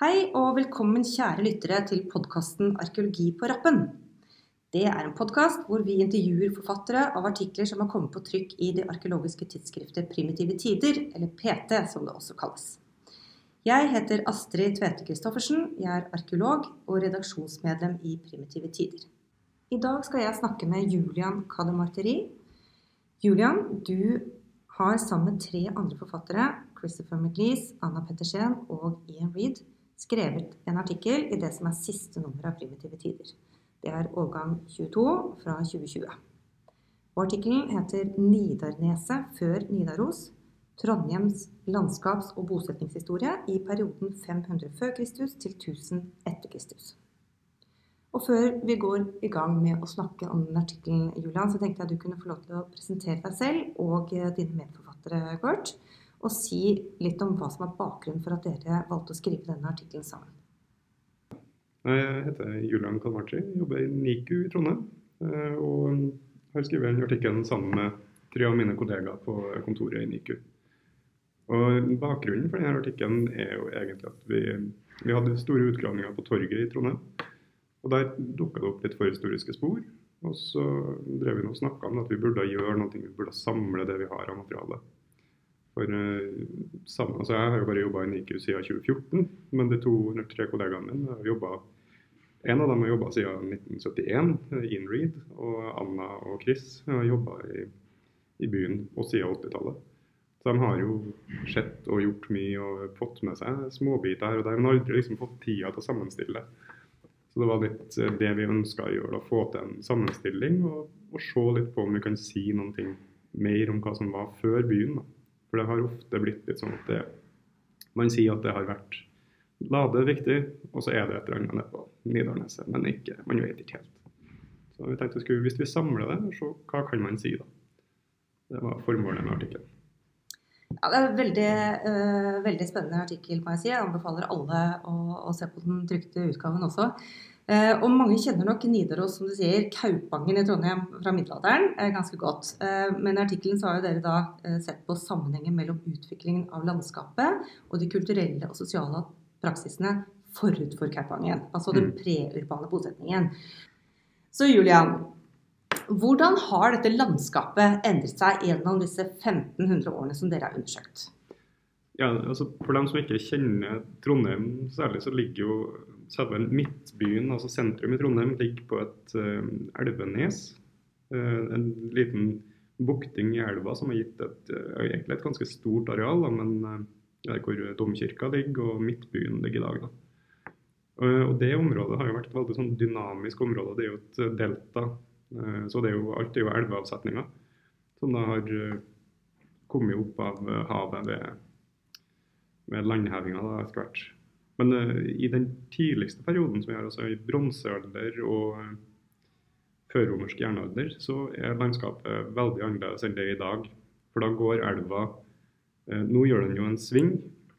Hei og velkommen kjære lyttere til podkasten 'Arkeologi på rappen'. Det er en podkast hvor vi intervjuer forfattere av artikler som har kommet på trykk i det arkeologiske tidsskriftet Primitive tider, eller PT som det også kalles. Jeg heter Astrid Tvete Christoffersen, jeg er arkeolog og redaksjonsmedlem i Primitive tider. I dag skal jeg snakke med Julian Kademarteri. Julian, du har sammen med tre andre forfattere, Christopher McLeese, Anna Pettersen og Ian Reed, skrevet en artikkel i det som er siste nummer av Primitive tider. Det er årgang 22 fra 2020. Og Artikkelen heter 'Nidarneset før Nidaros Trondheims landskaps- og bosetningshistorie i perioden 500 før Kristus til 1000 etter Kristus'. Og før vi går i gang med å snakke om den artikkelen, Julian, så tenkte jeg at du kunne få lov til å presentere deg selv og dine medforfattere kort og si litt om hva som er bakgrunnen for at dere valgte å skrive denne artikkelen sammen. Jeg heter Julian Kalmarci, jobber i NIKU i Trondheim. Eh, og har skrevet den artikkelen sammen med tre av mine kollegaer på kontoret i NIKU. Og Bakgrunnen for denne artikkelen er jo egentlig at vi, vi hadde store utgravninger på torget i Trondheim. Og Der dukka det opp litt forhistoriske spor. Og så drev vi og snakka om at vi burde gjøre noe, vi burde samle det vi har av materiale. For samme, altså Jeg har jo bare jobba i NICU siden 2014, men de to eller tre kollegaene mine har jobba En av dem har jobba siden 1971, Ian Reed, og Anna og Chris har jobba i, i, byen og siden 80-tallet. Så de har jo sett og gjort mye og fått med seg småbiter her og der, men aldri liksom fått tida til å sammenstille. Så det var litt eh, det vi ønska å gjøre, å få til en sammenstilling og, og, se litt på om vi kan si noe mer om hva som var før byen. da. For det har ofte blitt litt sånn at det, man sier at det har vært Lade viktig, og så er det et eller annet nede på Nidarneset, men ikke, man vet ikke helt. Så vi tenkte skulle, Hvis vi samler det, så hva kan man si da? Det var formålet med artikkelen. Ja, det er en veldig, uh, veldig spennende artikkel, må jeg si. Jeg anbefaler alle å, å se på den trykte utgaven også. Eh, og mange kjenner nok Nidaros, som du sier, Kaupangen i Trondheim fra middelalderen eh, ganske godt. Eh, men i artikkelen så har jo dere da sett på sammenhengen mellom utviklingen av landskapet og de kulturelle og sosiale praksisene forut for Kaupangen. Altså den mm. preurbane bosetningen. Så Julian, hvordan har dette landskapet endret seg gjennom disse 1500 årene som dere har undersøkt? Ja, altså For dem som ikke kjenner Trondheim særlig, så ligger jo selve midtbyen, altså sentrum i Trondheim, ligger på et uh, elvenes. Uh, en liten bukting i elva som har gitt et, uh, et ganske stort areal, da, men der hvor domkirka ligger og midtbyen ligger i dag. Da. og Det området har jo vært et veldig sånn dynamisk område. Det er jo et delta. så det er jo, alt er jo elveavsetninger som da har kommet opp av havet ved, ved landhevinga etter hvert. Men uh, i den tidligste perioden, som vi har, altså i bronsealder og uh, førromersk jernalder, så er landskapet veldig annerledes enn det er i dag. For da går elva uh, Nå gjør den jo en sving,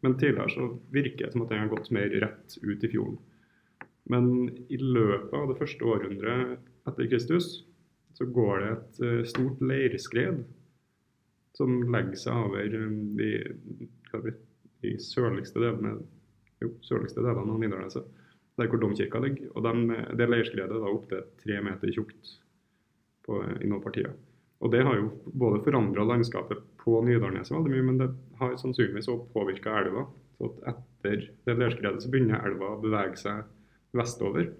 men tidligere så virker det som at den har gått mer rett ut i fjorden. Men i løpet av det første århundret etter Kristus så går det et stort leirskred som legger seg over de, de sørligste delene jo, sørligste delene av Nidarneset, der hvor domkirka ligger. Og de, det leirskredet er opptil tre meter tjukt på, i noen partier. Og det har jo både forandra landskapet på Nidarneset veldig mye, men det har sannsynligvis òg påvirka elva. Så at etter det leirskredet så begynner elva å bevege seg vestover.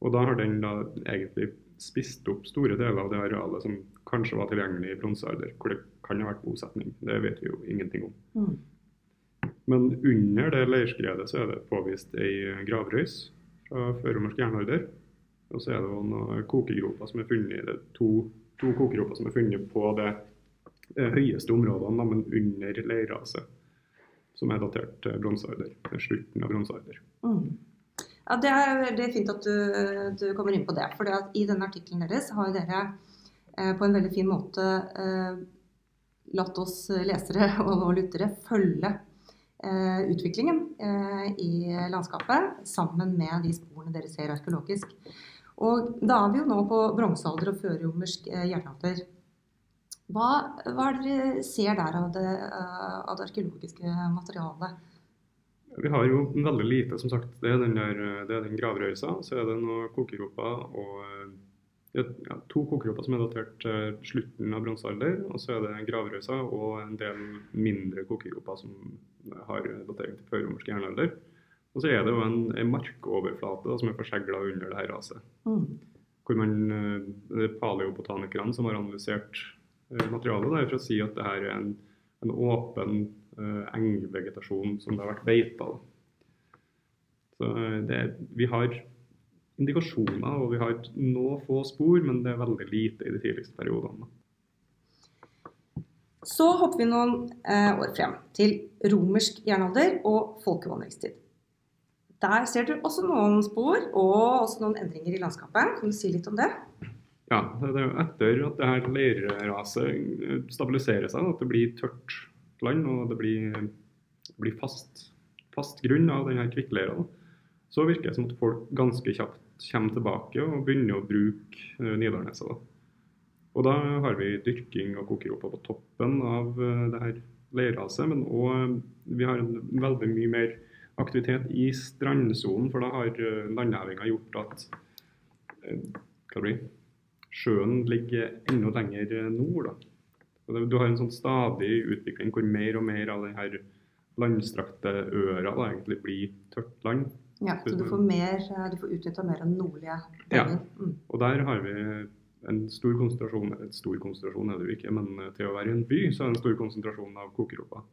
Og da har den da egentlig spist opp store deler av det arealet som kanskje var tilgjengelig i bronsealder, hvor det kan ha vært bosetning. Det vet vi jo ingenting om. Mm. Men under det leirskredet så er det påvist ei gravrøys fra førromersk jernalder. Og så er det noen kokegroper som er funnet, det to, to kokegroper som er funnet på det, det høyeste områdene, men under leirraset. Som er datert til bronsealder. Slutten av bronsealder. Mm. Ja, Det er veldig fint at du, du kommer inn på det. For i denne artikkelen deres har dere eh, på en veldig fin måte eh, latt oss lesere og, og lyttere følge Eh, utviklingen eh, i landskapet sammen med de sporene dere ser arkeologisk. Og da er vi jo nå på bronsealder og førromersk eh, jernalder. Hva, hva er det dere ser der av det, av det arkeologiske materialet? Vi har jo veldig lite, som sagt. Det er den, der, er den gravrøysa, så er det noen kokegroper og ja, to kokegroper som er datert til slutten av bronsealder. Og så er det gravrøysa og en del mindre kokegroper som har datering til førromersk jernalder. Og så er det jo en, en markoverflate da, som er forsegla under det her raset. Mm. Hvor man, Det er paleobotanikerne som har analysert materialet der for å si at det her er en, en åpen uh, engvegetasjon som det har vært beita. Så det, vi har indikasjoner, og vi har noen få spor, men det er veldig lite i de tidligste periodene. Så hopper vi noen eh, år frem til romersk jernalder og folkevandringstid. Der ser du også noen spor og også noen endringer i landskapet. Kan du si litt om det? Ja, det er jo etter at det her leirraset stabiliserer seg, at det blir tørt land og det blir, det blir fast, fast, grunn av denne kvikkleira, så virker det som at folk ganske kjapt kommer tilbake og begynner å bruke uh, Nidarneset. Og da har vi dyrking av kokeropa på toppen av uh, det her leirraset, men òg uh, vi har veldig mye mer aktivitet i strandsonen, for da har landhevinga gjort at hva blir, sjøen ligger enda lenger nord. Da. Du har en sånn stadig utvikling hvor mer og mer av denne landstrakte øra da, egentlig blir tørt land. Ja, Så du får, mer, du får utnytta mer av nordlige deler. Ja, mm. og der har vi en stor konsentrasjon et stor konsentrasjon er det jo ikke, men til å være i en by så er det en stor konsentrasjon av kokeroper.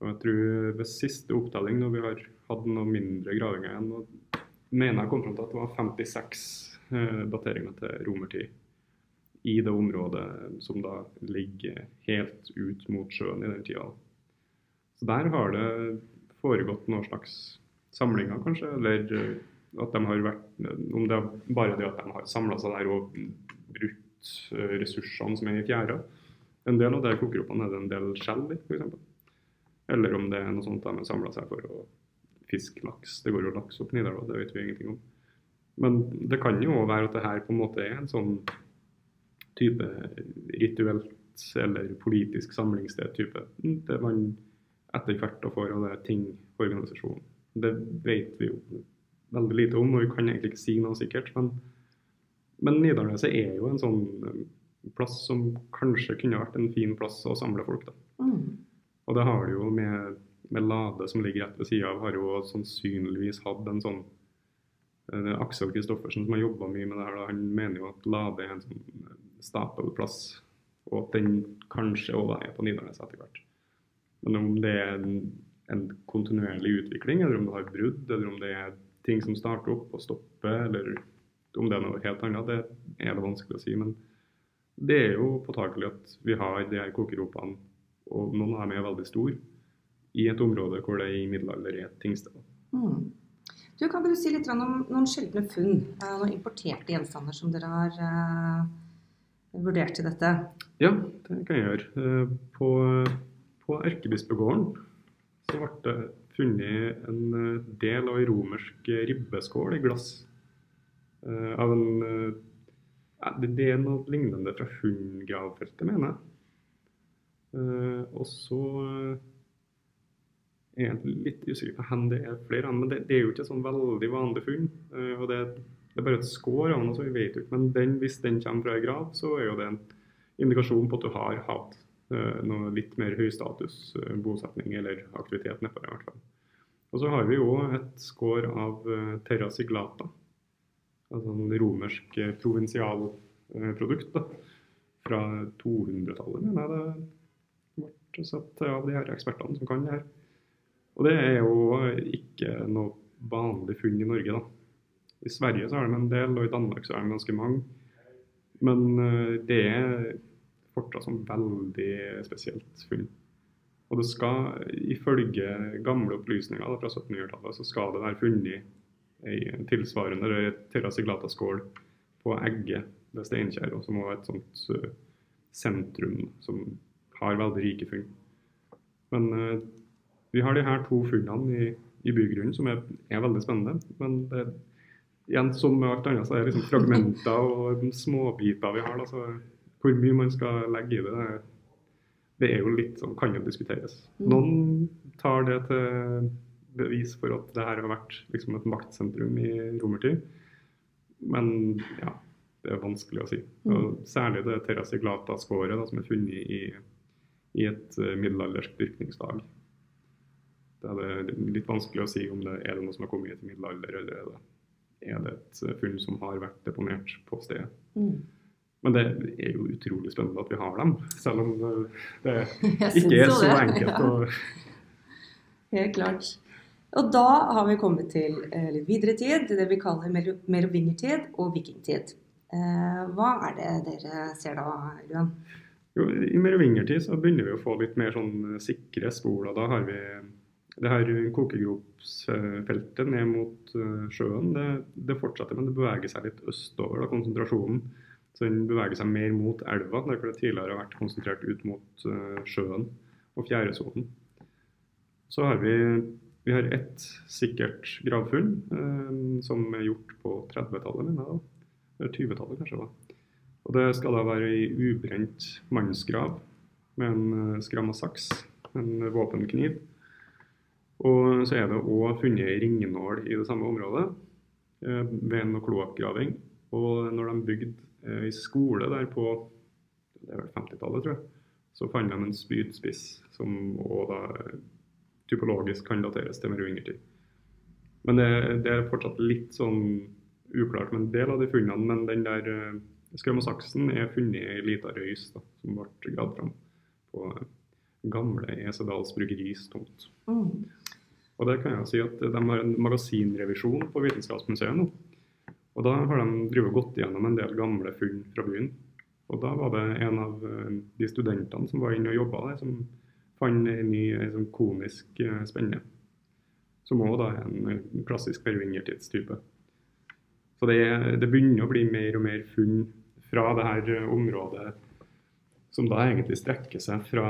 Og jeg tror Ved siste opptelling, når vi har hatt noe mindre gravinger igjen, og mener jeg kom fram til at det var 56 eh, dateringer til romertid i det området som da ligger helt ut mot sjøen i den tida. Så der har det foregått noe slags samlinger, kanskje. Eller eh, at de har vært Om det er bare det at de har samla seg der og brutt eh, ressursene som er i fjæra. En del av det kokeropene er det en del skjell i, f.eks. Eller om det er noe sånt de har samla seg for å fiske laks. Det går jo laks opp Nidarøy, det vet vi ingenting om. Men det kan jo være at det her på en måte er en sånn type rituelt eller politisk samlingssted type. Det man etter hvert får av det ting organisasjonen. Det vet vi jo veldig lite om, og vi kan egentlig ikke si noe sikkert. Men, men Nidarneset er jo en sånn eh, plass som kanskje kunne vært en fin plass å samle folk. Mm. Og det har det jo med, med Lade, som ligger rett ved sida av, har jo sannsynligvis hatt en sånn uh, Aksel Kristoffersen, som har jobba mye med det her, da, han mener jo at Lade er en sånn eh, stapelplass, og at den kanskje òg er på Nidarnes etter hvert. Men om det er en kontinuerlig utvikling, eller om det har brudd, eller om det er ting som starter opp og stopper, eller om det er noe helt annet, det er det vanskelig å si. Men det er jo påtakelig at vi har de her kokeropene, og noen av dem er veldig store, i et område hvor det i middelalder er et tingsted. Mm. Du, kan du si litt om noen sjeldne funn, eh, noen importerte gjenstander som dere har uh, vurdert i dette? Ja, det kan jeg gjøre. Uh, på, på Erkebispegården så ble det funnet en eh, del av ei romersk ribbeskål i glass. Uh, av en Det er noe lignende fra hundgravfeltet, mener jeg. Og så er jeg litt usikker på hvor det er flere men det, det, er jo ikke sånn veldig vanlig funn. og det, det, er bare et skår av den, så vi vet jo ikke. Men den, hvis den kommer fra ei grav, så er jo det en indikasjon på at du har hatt Eh, noe litt mer høystatus eh, bosetning eller aktivitet nedpå der, i hvert fall. Og så har vi jo et skår av uh, terra siglata, altså en romersk provinsialprodukt fra 200-tallet, mener jeg det ble sett av de her ekspertene som kan det her. Og det er jo ikke noe vanlig funn i Norge, da. I Sverige så har de en del, og i Danmark så har de ganske mange. Men det er fortsatt som veldig spesielt funn. Og det skal, ifølge gamle opplysninger da, fra 1700-tallet, så skal det være funnet ei tilsvarende terrasiglata-skål på Egge ved Steinkjer, som var et sånt uh, sentrum som har veldig rike funn. Men uh, vi har de her to funnene i, i bygrunnen som er, er, veldig spennende. Men det, igjen, som med alt annet, så er det liksom fragmenter og småbiter vi har. da, så hvor mye man skal legge i det, det er jo litt sånn, kan jo diskuteres. Mm. Noen tar det til bevis for at det her har vært liksom et maktsentrum i romertid. Men ja, det er vanskelig å si. Og særlig det terrasiglata-skåret som er funnet i, i et uh, middelaldersk dyrkningslag. Det er det litt vanskelig å si om det er det noe som har kommet i middelalder, eller er det, er det et funn som har vært deponert på stedet. Mm. Men det er jo utrolig spennende at vi har dem, selv om det ikke er så enkelt Ja. Helt klart. Og da har vi kommet til eh, litt videre tid, det vi kaller mero- merovingertid og vikingtid. Eh, hva er det dere ser da, Luan? Jo, I merovingertid så begynner vi å få litt mer sånn sikre spor. Da har vi det her kokegropsfeltet ned mot eh, sjøen. Det, det fortsetter, men det beveger seg litt østover, da, konsentrasjonen. Så den beveger seg mer mot elva, der det tidligere har vært konsentrert ut mot eh, sjøen og fjæresonen. Så har vi, vi har ett sikkert gravfunn eh, som er gjort på 30-tallet, mener. Eller 20-tallet, kanskje. da. Og Det skal da være ei ubrent mannsgrav med en eh, skramma saks, en våpenkniv. Og så er det òg funnet ei ringnål i det samme området eh, ved en kloakkgraving. Og når de bygde eh, ei skole der på det er vel 50-tallet, tror jeg, så fant de en spydspiss som òg typologisk kan dateres til merovingertid. Men det, det er fortsatt litt sånn uklart med en del av de funnene. Men den der skrømmesaksen skrømmasaksen er funnet i ei lita røys da, som ble gravd fram på gamle Esedals bryggeris tomt. Mm. Og det kan jeg si at De har en magasinrevisjon på Vitenskapsmuseet nå. Og Da har de gått gjennom en del gamle funn fra byen. Og Da var det en av eh, de studentene som var inne og jobba der, som fant en ny en sånn konisk eh, spenne. Som òg er en eh, klassisk pervingertidstype. Så det, det begynner å bli mer og mer funn fra det her området som da egentlig strekker seg fra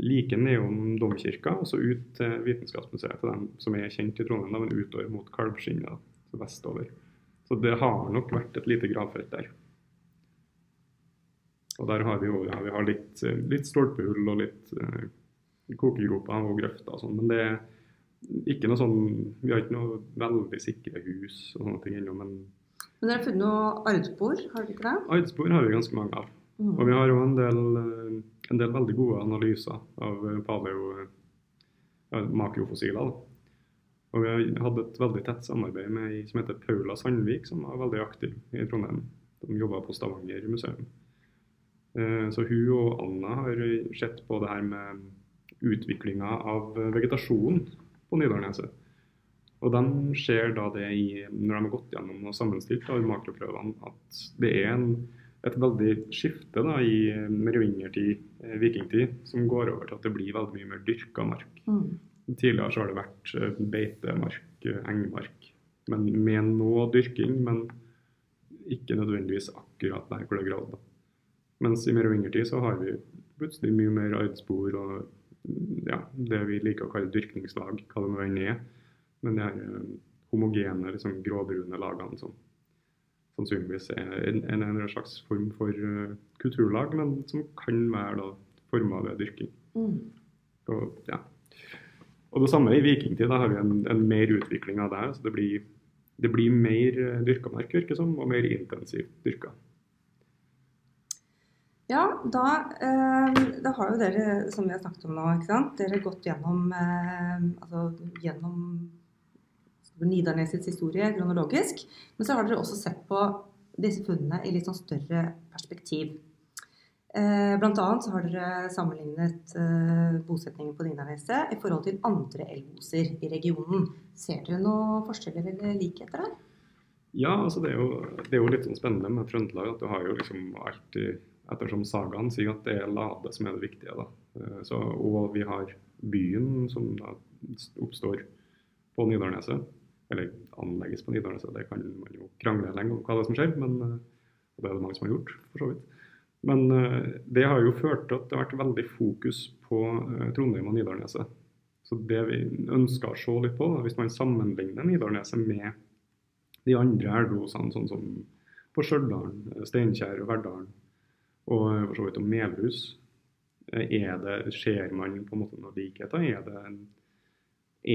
like nedom domkirka og så ut til Vitenskapsmuseet til dem som er kjent i Trondheim, men utover mot Kalvskinnet, så vestover. Så det har nok vært et lite gravfelt der. Og der har vi jo ja, vi har litt, eh, litt stolpehull og litt eh, kokegroper og grøfter og sånn, men det er ikke noe sånn Vi har ikke noe veldig sikre hus og sånne ting ennå, men Men dere har funnet noe ardspor, har dere ikke det? Aidspor har vi ganske mange av. Mm. Og vi har òg en, del, eh, en del veldig gode analyser av eh, paleo ja, makrofossiler. Da. Og vi har hatt et veldig tett samarbeid med ei som heter Paula Sandvik, som var veldig aktiv i Trondheim. De jobba på Stavanger museum. Eh, Så hun og Anna har sett på det her med utviklinga av vegetasjon på Nidarneset. Og de ser da det i, når de har gått gjennom og sammenstilt da, makroprøvene, at det er en, et veldig skifte da, i merovingertid, eh, vikingtid, som går over til at det blir veldig mye mer dyrka mark. Mm. Tidligere så har det vært eh, beitemark, eh, engmark, men med noe dyrking, men ikke nødvendigvis akkurat der hvor det er gravd. da. Mens i mer og yngre tid så har vi plutselig mye mer aidspor og mm, ja, det vi liker å kalle dyrkningslag, hva det nå enn er. Men de her eh, homogene, liksom gråbrune lagene som sannsynligvis er en, en, en slags form for kulturlag, men som kan være da forma ved dyrking. Mm. Og, ja. Og det samme i vikingtid. Da har vi en, en mer utvikling av det. her, så Det blir, det blir mer eh, dyrka mark, virker som, og mer intensivt dyrka. Ja, da, eh, da har jo dere, som vi har snakket om nå, ikke sant? dere gått gjennom, eh, altså, gjennom Nidarnesets historie kronologisk. Men så har dere også sett på disse funnene i litt sånn større perspektiv. Eh, annet har dere sammenlignet eh, bosetningen på Nidarneset i forhold til andre elboser i regionen. Ser dere noen forskjeller eller likheter der? Ja, altså det er, jo, det er jo litt sånn spennende med Trøndelag at du har jo liksom alltid, ettersom sagaen sier at det er Lade som er det viktige. da. Eh, Så, og vi har byen som da oppstår på Nidarneset. Eller anlegges på Nidarneset, det kan man jo krangle lenge om hva det er som skjer. Men det er det mange som har gjort, for så vidt. Men eh, det har jo ført til at det har vært veldig fokus på eh, Trondheim og Nidarneset. Så det vi ønsker å se litt på, hvis man sammenligner Nidarneset med de andre elvosene, sånn som på Stjørdal, Steinkjer og Verdalen, og eh, for så vidt om Melhus, eh, er ser man på en måte noen likheter? Er det,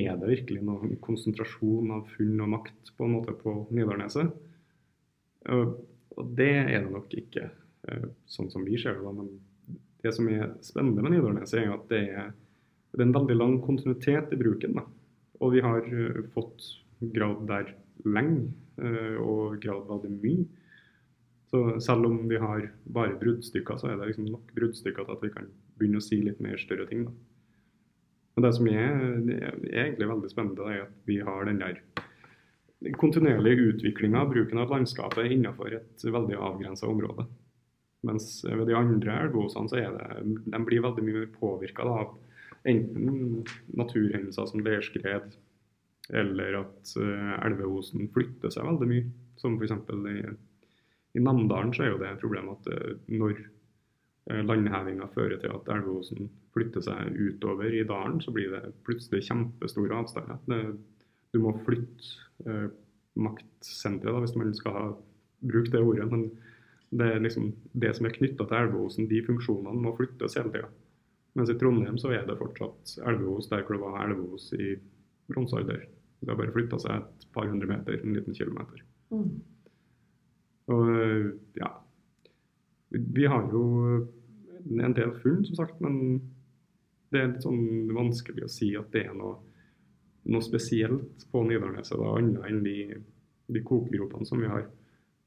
er det virkelig noen konsentrasjon av funn og makt på en måte på Nidarneset? Og, det er det nok ikke, eh, sånn som vi ser det. men det som er spennende med Nidarneset, er at det er, det er en veldig lang kontinuitet i bruken. Da. Og vi har uh, fått grad der lenge, uh, og grad veldig mye. Så selv om vi har bare bruddstykker, så er det liksom nok bruddstykker til at vi kan begynne å si litt mer større ting. Da. Men det som er, det er egentlig veldig spennende, er at vi har den der kontinuerlige utviklinga av bruken av landskapet innenfor et veldig avgrensa område. Mens ved de andre elveosene så er det, de blir veldig mye påvirka av enten naturhendelser som leirskred, eller at uh, elveosen flytter seg veldig mye. Som f.eks. i, i Namdalen så er jo det et problem at uh, når uh, landhevinga fører til at elveosen flytter seg utover i dalen, så blir det plutselig kjempestore avstander. Du må flytte eh, maktsenteret, hvis man skal ha, bruke det ordet. men det er liksom det som er knytta til elveosen, de funksjonene må flyttes hele tida. Mens i Trondheim så er det fortsatt elveos der hvor det var elveos i bronsealder. Det har bare flytta seg et par hundre meter, en liten kilometer. Mm. Og ja Vi har jo en del funn, som sagt, men det er litt sånn vanskelig å si at det er noe, noe spesielt på Nidarneset, annet enn de, de kokegropene som vi har.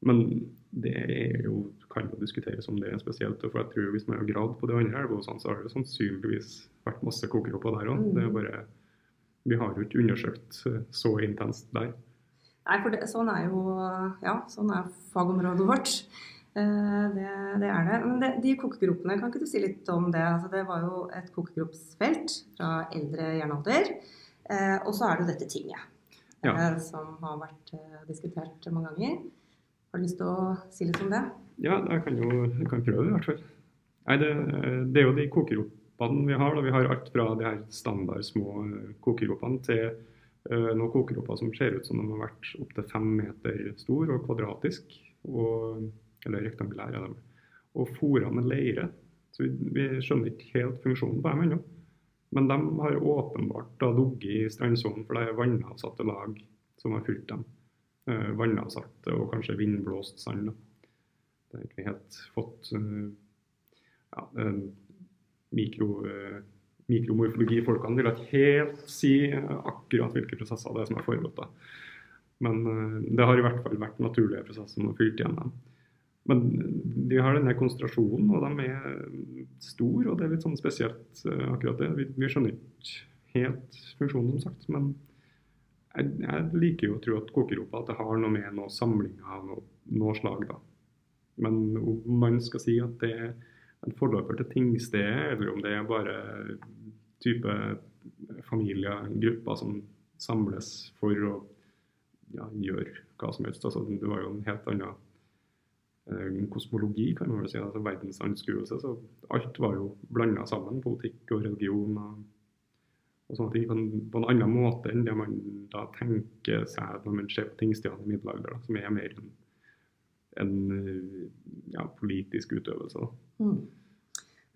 Men det er jo, kan jo diskuteres om det er spesielt. for jeg tror Hvis man har gravd på de andre elvene, så har det sannsynligvis vært masse kokeropper der òg. Mm. Vi har jo ikke undersøkt så intenst der. Nei, for det, sånn er jo ja, sånn er fagområdet vårt. Eh, det, det, er det. Men det, de kokegropene, kan ikke du si litt om det? Altså, det var jo et kokegropsfelt fra eldre jernalder. Eh, og så er det jo dette tinget, ja. Eh, som har vært diskutert mange ganger. Har du lyst til å si litt om det? Ja, jeg kan jo jeg kan prøve i hvert fall. Nei, det, det, er jo de kokeropene vi har. Da. Vi har alt fra de her standard små eh, kokeropene til uh, noen kokeroper som ser ut som de har vært opptil fem meter stor og kvadratisk. Og, eller rektangulære. de. Og fôra med leire. Så vi, vi, skjønner ikke helt funksjonen på dem ennå. Men de har åpenbart ligget i strandsonen, for det er vannavsatte lag som har fulgt dem eh, vannavsatte og kanskje vindblåst sand. Da. Det har ikke helt fått eh, ja, mikro, eh, mikromorfologifolkene vil ikke helt si akkurat hvilke prosesser det er som har foregått. da. Men eh, det har i hvert fall vært naturlige prosesser som har fylt igjen dem. Men de har denne konsentrasjonen, og de er store, og det er litt sånn spesielt eh, akkurat det. Vi, vi skjønner ikke helt funksjonen, som sagt. men jeg, jeg, liker jo å tro at kokeropa at det har noe med noen samlinger av noe, noe, slag. da. Men om man skal si at det er en forløper til tingstedet, eller om det er bare type familier, grupper som samles for å ja, gjøre hva som helst. Altså, det var jo en helt annen eh, kosmologi, kan man vel si. altså Verdensanskuelse. Så alt var jo blanda sammen. Politikk og religion. og og sånne ting på en, på en, annen måte enn det man da tenker seg når man ser på tingstedene i middelalder, da, som er mer en, en ja, politisk utøvelse. Mm.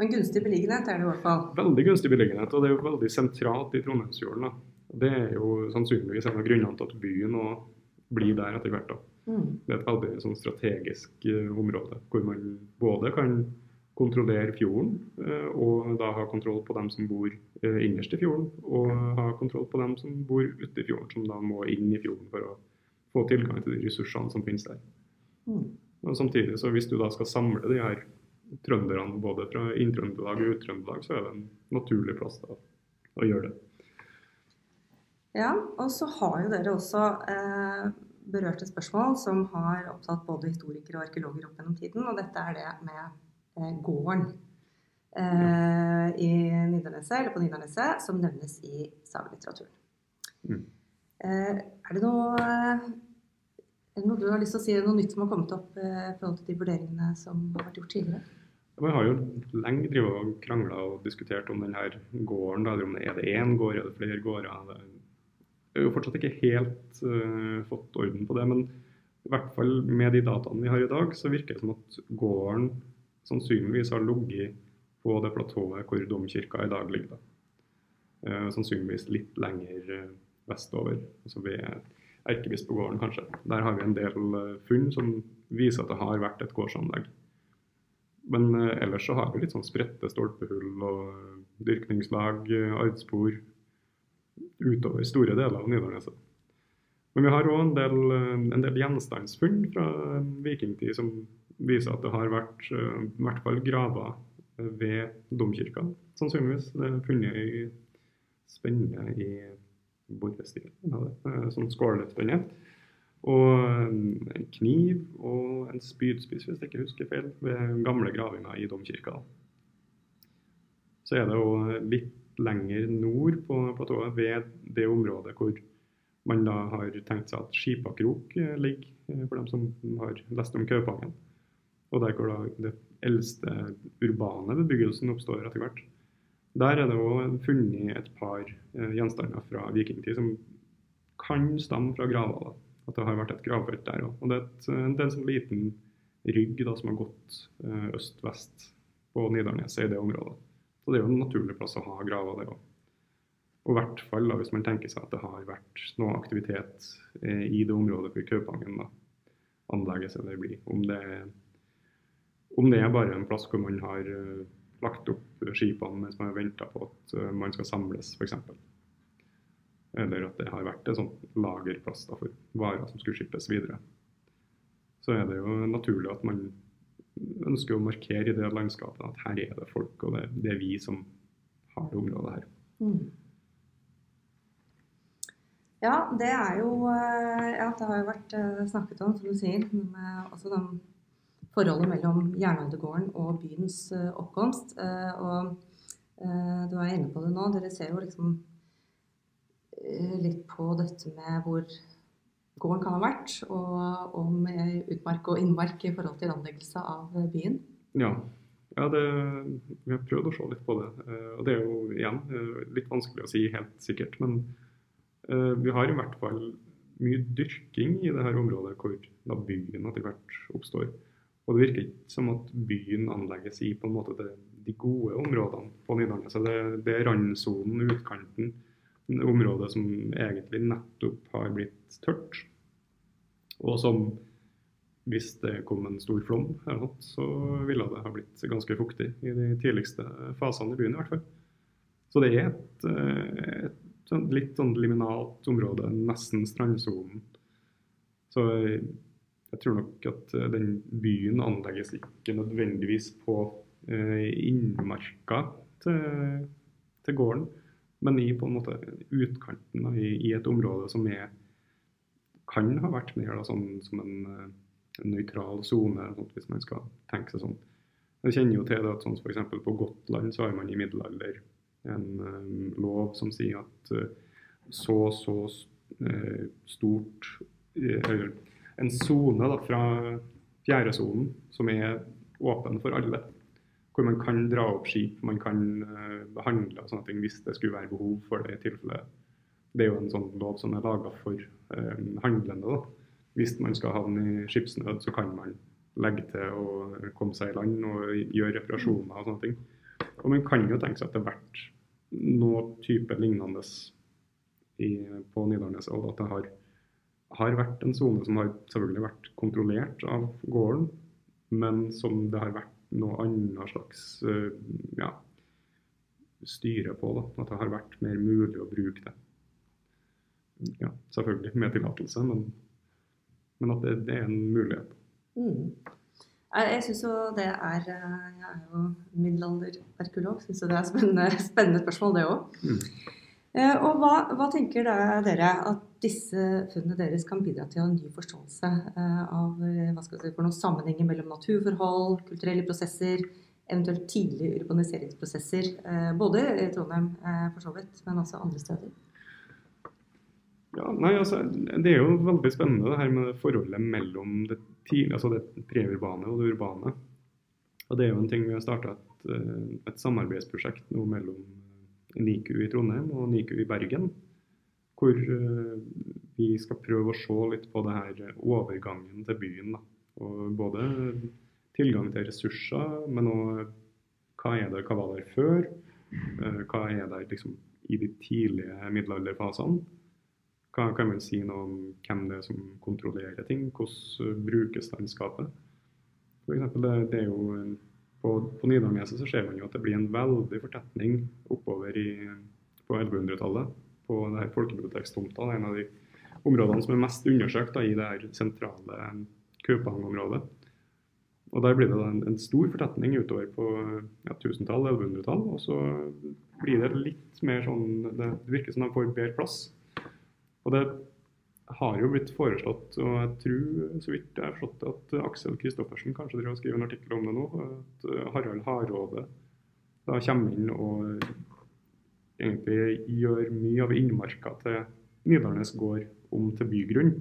En gunstig beliggenhet er det i hvert fall? Veldig gunstig beliggenhet, og det er jo veldig sentralt i Trondheimsfjorden. Da. Det er jo sannsynligvis en av grunnene til at byen blir der etter hvert. da. Mm. Det er et veldig sånn, strategisk uh, område hvor man både kan kontrollere fjorden, uh, og da ha kontroll på dem som bor uh, innerst i fjorden, og ha kontroll på dem som bor ute i fjorden, som da må inn i fjorden for å få tilgang til de ressursene som finnes der. Mm. Og samtidig, så Hvis du da skal samle de her trønderne både fra Inn-Trøndelag og Ut-Trøndelag, så er det en naturlig plass da, å gjøre det. Ja, og så har jo dere også eh, berørte spørsmål som har opptatt både historikere og arkeologer opp gjennom tiden, og dette er det med eh, gården eh, i Nidarneset, eller på Nidarneset, som nevnes i sagelitteraturen. Mm. Eh, er det noe er det noe du har lyst til å si, noe nytt som har kommet opp eh, forhold til de vurderingene som har vært gjort tidligere? Vi har jo lenge drevet og krangla og diskutert om denne gården. Da, om det Er det én gård, er det flere gårder? Vi har jo fortsatt ikke helt uh, fått orden på det. Men i hvert fall med de dataene vi har i dag, så virker det som at gården sannsynligvis har ligget på det platået hvor domkirka i dag ligger. Da. sannsynligvis litt lenger eh, vestover, altså ved Erkebispegården kanskje. Der har vi en del eh, funn som viser at det har vært et gårdsanlegg. Men eh, ellers så har vi litt sånn spredte stolpehull og eh, dyrkningslag, eh, ardspor utover store deler av Nidarneset. Men vi har òg en, del, eh, del gjenstandsfunn fra eh, vikingtid som viser at det har vært eh, i hvert fall graver eh, ved domkirka, sannsynligvis. Det er funnet i spenne i borrestilen, eh, sånn skålespenne. Og en kniv og en spydspiss, hvis jeg ikke husker feil, ved gamle gravinger i domkirka. Så er det jo litt lenger nord på platået, ved det området hvor man da har tenkt seg at Skipakrok ligger, for dem som har lest om Kaupangen. Og der hvor det eldste urbane bebyggelsen oppstår etter hvert. Der er det òg funnet et par eh, gjenstander fra vikingtid som kan stamme fra graver. At det har vært et gravfelt der òg. Og det er, et, det er en sånn liten rygg da, som har gått eh, øst-vest på Nidarneset i det området. Så det er jo en naturlig plass å ha graver der òg. Og i hvert fall da, hvis man tenker seg at det har vært noe aktivitet eh, i det området hvor Kaupangen anlegges eller blir. Om det, om det er bare en plass hvor man har eh, lagt opp skipene mens man har venta på at eh, man skal samles, f.eks. Eller at det har vært en sånn lagerplass da, for varer som skulle skippes videre. Så er det jo naturlig at man ønsker å markere i det landskapet at her er det folk, og det, det er vi som har det området her. Mm. Ja, det er jo eh, Ja, det har jo vært snakket om, som du sier, med også den forholdet mellom jernaldergården og byens eh, oppkomst. Eh, Og eh, du er inne på det nå. Dere ser jo liksom litt på dette med hvor gården kan ha vært, og om utmark og innmark i forhold til anleggelse av byen. Ja, ja det, vi har prøvd å se litt på det. Og det er jo igjen litt vanskelig å si helt sikkert. Men vi har i hvert fall mye dyrking i det her området hvor da byen etter hvert oppstår. Virker ikke som at byen anlegges i på en måte det, de gode områdene på Nidarneset. Det, det er randsonen, utkanten, området som egentlig nettopp har blitt tørt. Og som hvis det kom en stor flom, så ville det ha blitt ganske fuktig i de tidligste fasene i byen. i hvert fall. Så det er et, et sånn litt sånn liminalt område, nesten strandsonen. Så jeg tror nok at eh, den byen anlegges ikke nødvendigvis på eh, innmarka til, til gården, men i på en måte utkanten, da, i, i et område som er, kan ha vært mer da, sånn, som en eh, nøytral sone, hvis man skal tenke seg sånn. Jeg kjenner jo til det at sånn eksempel på Gotland så har man i middelalder en um, lov som sier at uh, så så uh, stort uh, en sone fra fjerdesonen som er åpen for alle. Hvor man kan dra opp skip, man kan behandle og sånne ting hvis det skulle være behov for det i tilfelle. Det er jo en sånn lov som er laga for handlende. da hvis man skal havne i skipsnød, så kan man legge til å komme seg i land og gjøre reparasjoner og sånne ting. Og man kan jo tenke seg at det har vært noe type lignende i, på Nidarnes, og at det har, har vært en sone som har selvfølgelig vært kontrollert av gården, men som det har vært noe annet slags ja, styre på. Da. At det har vært mer mulig å bruke det. Ja, selvfølgelig med tillatelse, men men at det, det er en mulighet. Mm. Jeg, syns jo det er Jeg er jo middelalderarkeolog, syns jo det er spennende, spennende spørsmål, det òg. Mm. Eh, og hva, hva tenker dere at disse funnene deres kan bidra til en ny forståelse eh, av hva skal si, for noen sammenhenger mellom naturforhold, kulturelle prosesser, eventuelt tidlige urbaniseringsprosesser, eh, både i Trondheim for så vidt, men også andre steder? Ja, nei, altså, Det er jo veldig spennende det her med forholdet mellom det, altså det preurbane og det urbane. Og Det er jo en ting vi har starta et, eh, et, samarbeidsprosjekt nå mellom eh, NIKU i Trondheim og NIKU i Bergen. Hvor eh, vi skal prøve å se litt på det her overgangen til byen. Da. Og både tilgang til ressurser, men òg hva er det, hva var der før? Hva er der liksom i de tidlige middelalderfasene. Hva kan man si noe om hvem det er som kontrollerer ting? Hvordan brukes landskapet? For eksempel, det, det er jo På, på Nidarneset ser man jo at det blir en veldig fortetning oppover i, på 1100-tallet. På det her folkebibliotekstomta. Det er en av de områdene som er mest undersøkt da, i det her sentrale Kaupang-området. Og Der blir det en, en, stor fortetning utover på ja, 1000-tall, 1100-tall. Og så blir det litt mer sånn Det virker som de får bedre plass. Og det har jo blitt foreslått, og jeg tror så vidt jeg har forstått at Aksel Kristoffersen kanskje driver og skriver en artikkel om det nå, at Harald Hardråde da kommer inn og egentlig gjør mye av innmarka til Nidarnes gård om til bygrunn.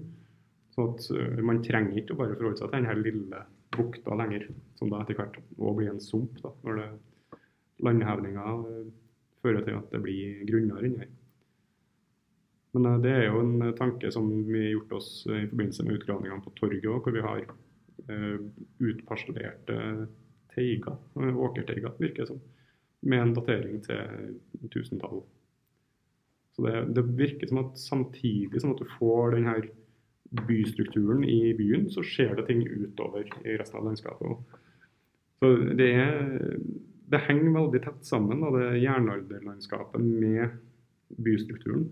Så at uh, man trenger ikke bare forholde seg til denne lille bukta lenger, som da etter hvert òg blir en sump, da, når landhevninga uh, fører til at det blir grunner inni her. Men uh, det er jo en tanke som vi har gjort oss i forbindelse med utgravningene på torget òg, hvor vi har utparsellerte teiger, åkerteiger, virker det som, med en datering til tusentall. Så det, det, virker som at samtidig som at du får denne bystrukturen i byen, så skjer det ting utover i resten av landskapet. Så det, er, det henger veldig tett sammen, da, det jernalderlandskapet med bystrukturen.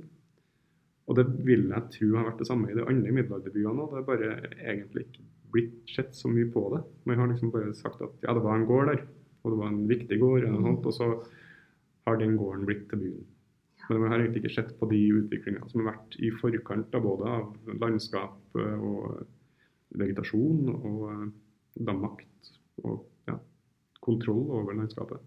Og det vil jeg tro har vært det samme i de andre middelalderbyene. òg. det er bare egentlig ikke blitt sett så mye på det. Man har liksom bare sagt at ja, det var en gård der, og det var en viktig gård, og, sånt, og så har den gården blitt til byen. Men man har egentlig ikke sett på de utviklingene som har vært i forkant av både av landskap og vegetasjon og eh, da makt og ja, kontroll over landskapet.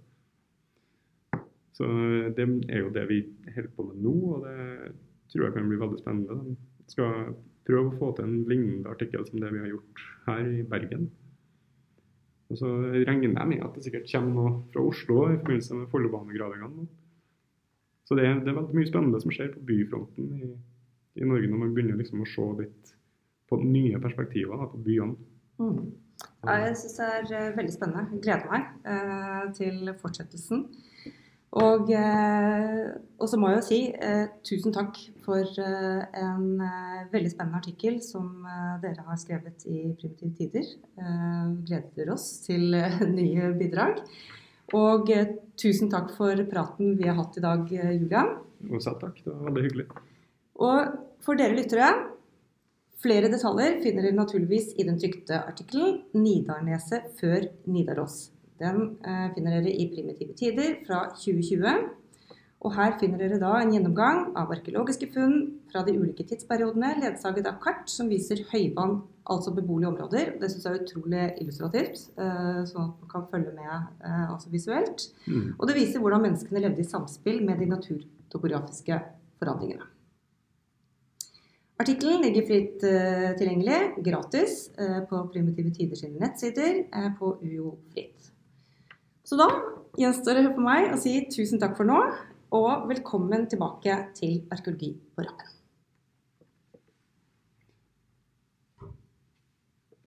Så eh, det er jo det vi holder på med nå, og det tror jeg kan bli veldig spennende. Jeg skal prøve å få til en lignende artikkel som det vi har gjort her i Bergen. Og så regner jeg med at det sikkert kommer noe fra Oslo i forbindelse med Follobanegravingene. Så det, det, er veldig mye spennende som skjer på byfronten i, i Norge når man begynner liksom å se litt på nye perspektiver da, på byene. Mm. Ja, jeg syns det er uh, veldig spennende. Gleder meg eh, til fortsettelsen. Og, uh, og, så må jeg jo si tusen takk for en veldig spennende artikkel som dere har skrevet i Primitive Tider. gleder oss til nye bidrag. Og eh, tusen takk for praten vi har hatt i dag, eh, Julian. Og selv takk. Det var veldig hyggelig. Og for dere lyttere, flere detaljer finner dere naturligvis i den trykte artikkelen 'Nidarneset før Nidaros'. Den eh, finner dere i Primitive tider fra 2020. Og her finner dere da en gjennomgang av arkeologiske funn fra de ulike tidsperiodene, ledsaget av kart som viser høyvann, altså beboelige områder. Det syns jeg er utrolig illustrativt, eh, sånn at man kan følge med eh, altså visuelt. Mm. Og det viser hvordan menneskene levde i samspill med de naturtopografiske forandringene. Artikkelen ligger fritt tilgjengelig, gratis, på Primitive Tider sine nettsider på UiO Fritt. Så da gjenstår det for meg å si tusen takk for nå og velkommen tilbake til Arkeologi på rappen.